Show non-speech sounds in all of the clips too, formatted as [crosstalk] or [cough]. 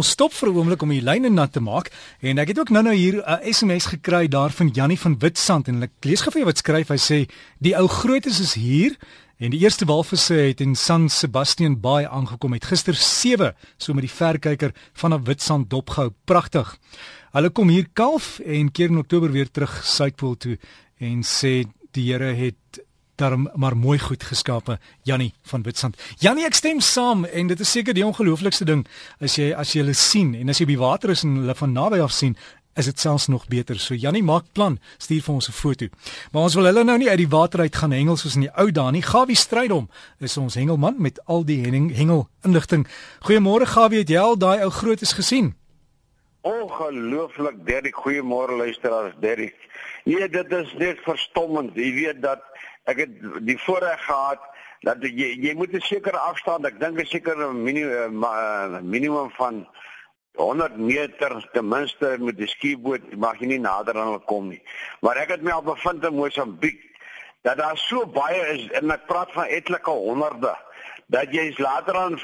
Ons stop vir 'n oomblik om die lyne nat te maak en ek het ook nou-nou hier 'n SMS gekry daar van Jannie van Witstrand en ek lees gou vir jou wat skryf. Hy sê die ou grootes is hier en die eerste walvisse het in San Sebastian Bay aangekom het gister 7 so met die verkyker vanaf Witstrand dopgehou. Pragtig. Hulle kom hier kalf en keer in Oktober weer terug Suidpool toe en sê die Here het daarom maar mooi goed geskape Jannie van Witstrand. Jannie, ek stem saam en dit is seker die ongelooflikste ding as jy as jy hulle sien en as jy by water is en hulle van naby af sien, is dit selfs nog beter. So Jannie maak plan, stuur vir ons 'n foto. Maar ons wil hulle nou nie uit die water uit gaan hengel soos in die ou dae nie. Gawie Strydom is ons hengelman met al die hengel, hengel inligting. Goeiemôre Gawie, het jy al daai ou grootes gesien? Ongelooflik, Derrick. Goeiemôre luisteraars, Derrick. Nee, dit is net verstommend. Jy weet dat ek het die voorreg gehad dat jy jy moet 'n sekere afstand, ek dink 'n sekere minimum uh, minimum van 100 meter ten minste met die skieboot mag jy nie nader aan hulle kom nie. Maar ek het my al bevind in Mosambiek dat daar so baie is en ek praat van etlike honderde dat jy later aan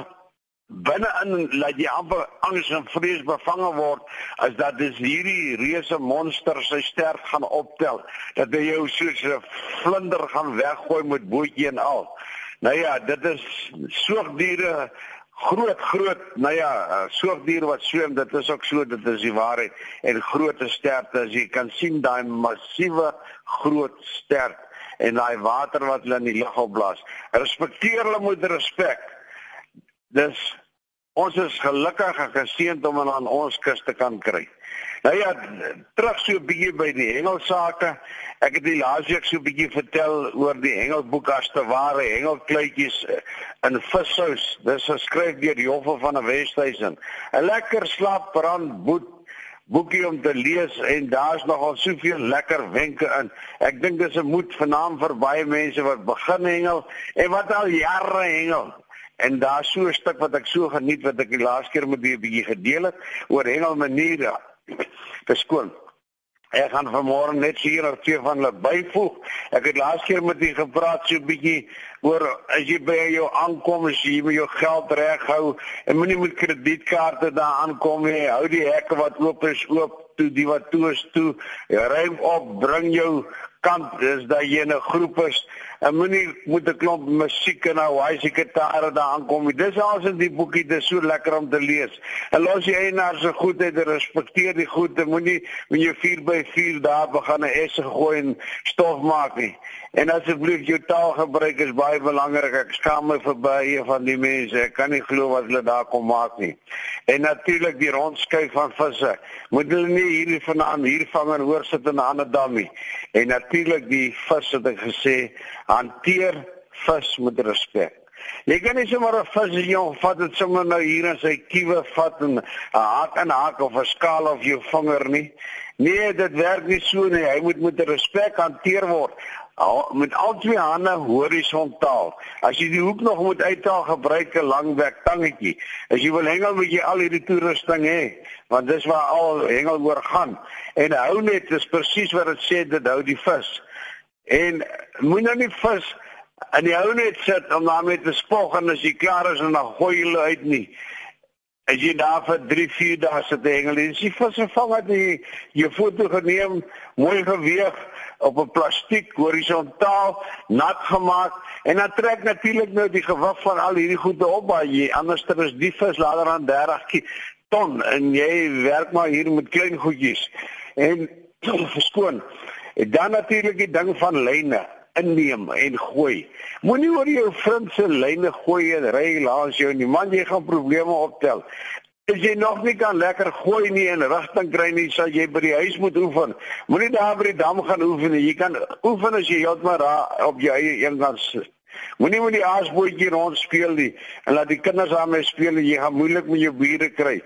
binne-in laat jy amper angs en vrees bevange word as dat dis hierdie reuse monster sy sterk gaan optel dat hy jou soos 'n vlinder gaan weggooi met bootjie en al. Nou ja, dit is soogdiere groot groot nou ja, soogdiere wat swem, dit is ook so dit is die waarheid en groot sterkte as jy kan sien daai massiewe groot sterk en daai water wat hulle in die lug opblaas. Respekteer hulle met respek. Dis ons is gelukkig en geseënd om aan ons kus te kan kry. Nou ja, terug so 'n bietjie by die hengelsake. Ek het die laasweek so 'n bietjie vertel oor die hengelboek as te ware hengelkluitjies eh, in vissous. Dis geskryf deur Joffe van der Westhuizen. 'n Lekker slaapbrand boek boekie om te lees en daar's nogal soveel lekker wenke in. Ek dink dis 'n moed vanaand vir baie mense wat begin hengel en wat al jare hengel. En daar so 'n stuk wat ek so geniet wat ek die laaste keer met julle bietjie gedeel het oor hengelmaniere. Verskoon. Ek gaan vanmôre net hier nog twee van hulle byvoeg. Ek het laas keer met u gepraat so 'n bietjie oor as jy by jou aankom, as jy met jou geld reghou en moenie met kredietkaarte daar aankom nie. Hou die hekke wat oop is oop toe die wat toe is toe. Ruim op, bring jou kant is dat jy in 'n groep is en moenie moet 'n klomp musiek en nou hy se gitare daar aankom. Dis als in die boekie dis so lekker om te lees. En los jy eienaar se goedheid, respekteer die goede, moenie met jou 4 by 4 daar begin 'n esse gooi en stof maak nie. En asseblief jou taalgebruik is baie belangrik. Ek skaam my vir baie van die mense. Ek kan nie glo wat hulle daar kom maak nie. En natuurlik die rondskyk van visse. Moet hulle nie hierdie vanaand hier vang en hoor sit in 'n ander dam nie. En natuurlik die vis wat ek gesê, hanteer vis met respek. Jy kan nie sommer 'n vis in jou vat en sommer nou hier in sy kiewe vat en 'n haak en haak of 'n skaal of jou vinger nie. Nee, dit werk nie so nie. Hy moet met respek hanteer word met al twee hande horisontaal. As jy die hoek nog moet uithaal, gebruik 'n langwerk tangetjie. As jy wil hengel, moet jy al hierdie toerusting hê, want dis waar al hengel oor gaan. En hou net, dis presies wat dit sê, dit hou die vis. En moenie nou nie vis in die hou net sit om daarmee te spog en as jy klaar is dan gooi jy hulle uit nie. As jy daar vir 3, 4 dae sit hengel, jy sien vis vang het jy jou foto geneem, mooi geweeg op 'n plastiek horisontaal nat gemaak en dan trek natuurlik nou die gewig van al hierdie goede op baie jy anderster is die vis later aan 30 ton en jy werk maar hier met klein goedjies. En [clears throat] verskoon. En dan natuurlik die ding van lyne inneem en gooi. Moenie oor jou vriend se lyne gooi en ry langs jou nie man jy gaan probleme optel As jy nog nie kan lekker gooi nie en rigting kry nie, sal jy by die huis moet oefen. Moenie daar by die dam gaan oefen nie. Jy kan oefen as jy heeltemal daar op jou eie een kant sit. Moenie met die aasbootjie rond speel nie en laat die kinders daarmee speel jy gaan moeilik met jou bure kry.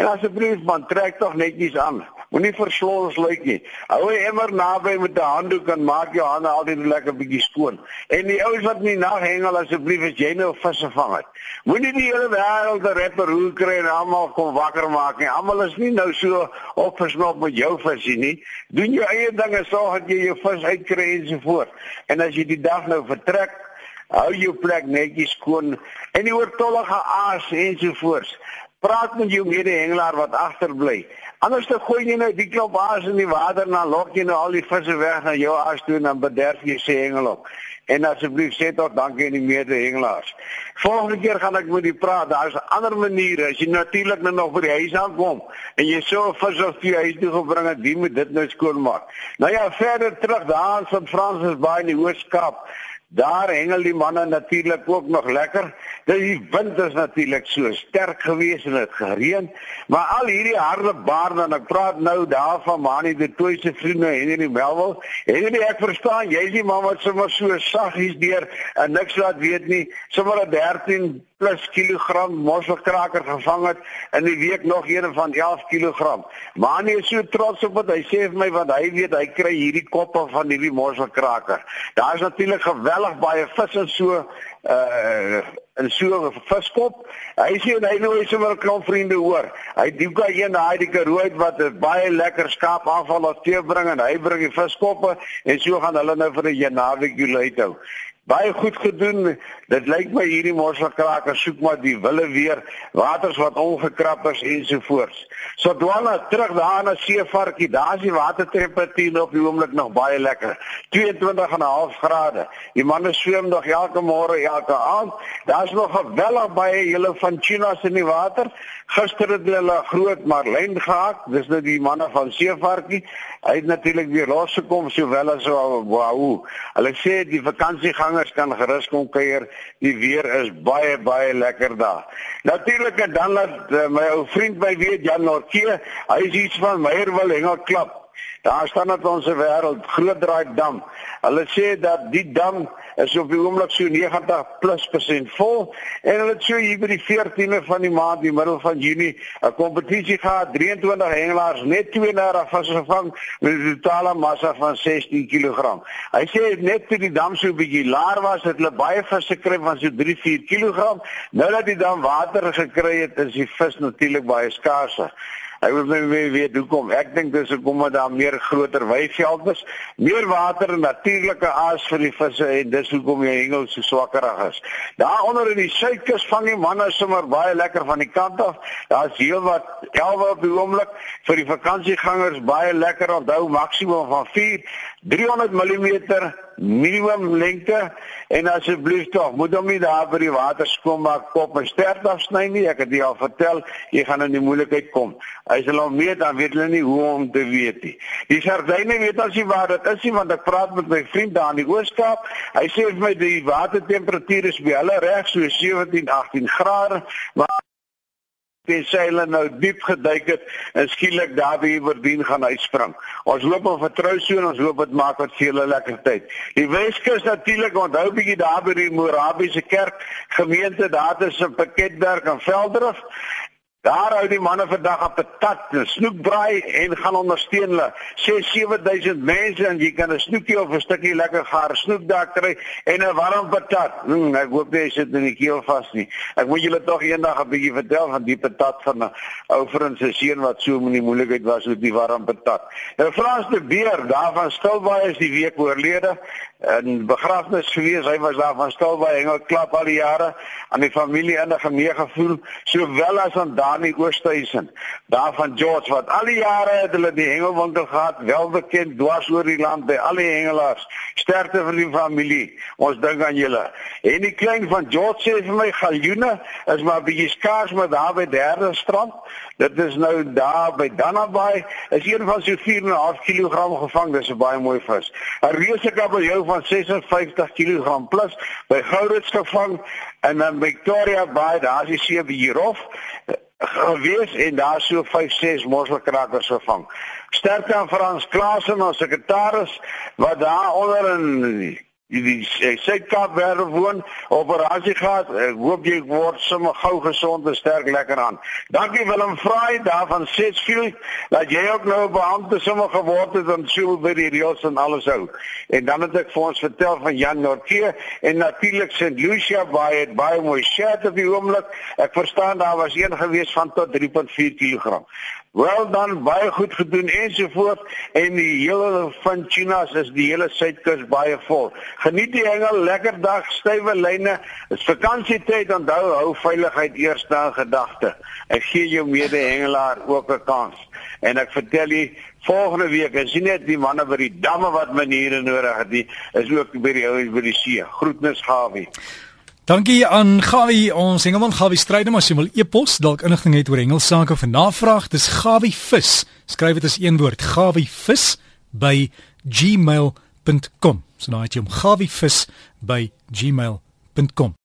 En asseblief man, trek tog netjies aan. Moenie verslons lyk nie. Hou hy immer naby met 'n handdoek en maak jou hande altyd lekker bietjie skoon. En die ouens wat nie nag hengel asseblief as jy nou visse vang het. Moenie die hele wêreld 'n rapper hoe kry en almal kom wakker maak nie. Almal is nie nou so opgesnop met jou visie nie. Doen jou eie dinge, sorg dat jy jou vis uitkry en so voort. En as jy die dag nou vertrek, hou jou plek netjies skoon en die oortollige aas en so voort Praat met jou mede-hengelaar wat agterbly. Anders dan gooi jy nou die klop aas in die water en dan lok jy nou al die visse weg na jou aas toe en dan bederf jy se hengel op. En asseblief sê tog dankie aan die mede-hengelaars. Volgende keer gaan ek met u praat. Daar's ander maniere as jy natuurlik nou nog by die huis aankom en jy so 'n vis of jy huis toe gebring het, wie moet dit nou skoonmaak? Nou ja, verder terug daar in St. Francis Bay in die Hoërskool Daar hengel die manne natuurlik ook nog lekker. Dit die wind is natuurlik so sterk geweest en dit gereën, maar al hierdie harde baarde en ek praat nou daarvan Manie die twee se vriende Melwil. En jy ek verstaan, jy's die man wat sommer so saggies deur en niks laat weet nie, sommer 'n 13 plus kilogram mosselkraker gevang het in die week nog een van 11 kilogram. Maar hy is so trots op wat hy sê vir my want hy weet hy kry hierdie koppe van hierdie mosselkraker. Daar is natuurlik geweldig baie vis en so uh en so 'n viskop. Hy sê hy nou is sommer 'n klomp vriende hoor. Hy dink hy een daai die Karoo uit wat baie lekker skaap aanval of tee bring en hy bring die viskoppe en so gaan hulle nou vir 'n naweek uit hou baie goed gedoen. Dit lyk my hierdie mosselkraker soek maar die wille weer, waters wat ongekrap is ensovoorts. So dwaal terug daar na Seevarkie. Daar is die watertemperatuur op die oomblik nog baie lekker. 22,5 grade. Die manne swem nog elke môre, elke aand. Daar's nog geweldig baie hele van Chinas in die water. Gister het hulle groot marlyn gehad. Dis nou die manne van Seevarkie. Hy het natuurlik weer losgekom sowel as wou. Hulle sê die vakansiegangers kan gerus kom kuier. Die weer is baie baie lekker daar. Natuurlik en dan laat uh, my ou vriend my weet Jan Norke, hy is iets van Meyerwil hengel klap. Daar staan net ons wêreld groot draai dam. Hulle sê dat die dam is op die oomblik so 90 plus persent vol en hulle so hier by die 14de van die maand, die middel van Junie, 'n kompetisie gehad, 23 hengelaars net 32 visse gevang met 'n totale massa van 16 kg. Hy sê net toe die dam so 'n bietjie laer was, het hulle baie visse gekry van so 3-4 kg. Nou dat die dam water gekry het, is die vis natuurlik baie skaarser. Ek wil net weer weet hoekom. Ek dink dis hoekom dat daar meer groter weiveld is, meer water en natuurlike aas vir die visse en dis hoekom die hengel so swakkerig is. Daar onder in die suidkus vang die manne sommer baie lekker van die kant af. Daar's heelwat 11 op die oomblik vir die vakansiegangers baie lekker onthou maksimum van 4 300 mm minimum lengte en asseblief tog moet hom nie daar by die water skoonmaak kop en sterk afsny nie. Ek het jou al vertel jy gaan in die moeilikheid kom. Hy sal hom weet dan weet hulle nie hoe om te weet nie. Die sardyne weet as jy waar dit is nie want ek praat met my vriend daar in die Ooskaap. Hy sê vir my die watertemperatuur is by hulle reg so 17 18 grade maar tensy hulle nou diep geduik het en skielik daar by Verdien gaan uitspring. Ons loop op vertrou so en ons hoop dit maak wat vir hulle lekker tyd. Die Weskus natuurlik onthou bietjie daar by die Morabiese kerk gemeente daar is 'n pakketwerk in Veldrif Daar hou die manne vandag op 'n tat, snoekbraai en gaan ondersteun hulle. 6-7000 mense en jy kan 'n snoekie of 'n stukkie lekker gaar snoek daar kry en 'n warm patat. Hmm, ek hoop jy sit in die keel vas nie. Ek moet julle tog eendag 'n bietjie vertel van die patat van 'n ou vriend se seun wat so in die moeilikheid was met die warm patat. Nou Frans de Beer daar van Stilbaai is die week oorlede en begrafnis gewees. Hy was daar van Stilbaai hengel klap al die jare aan die familie in 'n gemeegevoel sowel as aan Dani Oosthuizen. Daar van George wat al die jare het hulle die hengelwinkel gehad, wel bekend dwars oor die land by al die hengelaars. Sterkte vir die familie. Ons dink aan julle. En die klein van George sê vir my galjoene is maar bietjie skaars maar daar by derde strand. Dit is nou daar by Dannaby. Is een van so 4.5 kg gevang. Dis 'n baie mooi vis. 'n Reuse kabeljou van 56 kg plus by Gourits gevang en dan Victoria Bay, daar is die see hierhof gewees en daar so 5 6 mosselkrakers gevang. Sterkte aan Frans Klaasen as sekretaris wat daar onder in die Suid-Kaap waar woon operasie gehad. Ek hoop jy word sommer gou gesond en sterk lekker aan. Dankie Willem Vraai daar van Setsfield dat jy ook nou beampte sommer geword het en so by die reëls en alles hou. En dan het ek vir ons vertel van Jan Norke en natuurlik St. Lucia baie baie mooi shirt op die oomblik. Ek verstaan daar was een gewees van tot 3.4 kg. Wel dan baie goed gedoen ensovoort en die hele van Chinas is die hele suidkus baie vol. Geniet die hengel, lekker dag, stywe lyne. Dis vakansietyd, onthou hou veiligheid eerste in gedagte. Ek gee jou mede-hengelaar ook 'n kans. En ek vertel jy volgende week, as jy net die manne by die damme wat maniere nodig het, is ook by die ouens by die see. Groetnis Gawie. Dankie aan Gawie, ons Engelman Gawie Strydom as jy wil e-pos dalk inligting het oor hengelsake of 'n navraag, dis Gawie vis. Skryf dit as een woord, Gawie vis by gmail.com. So nou het jy hom Gawie vis by gmail.com.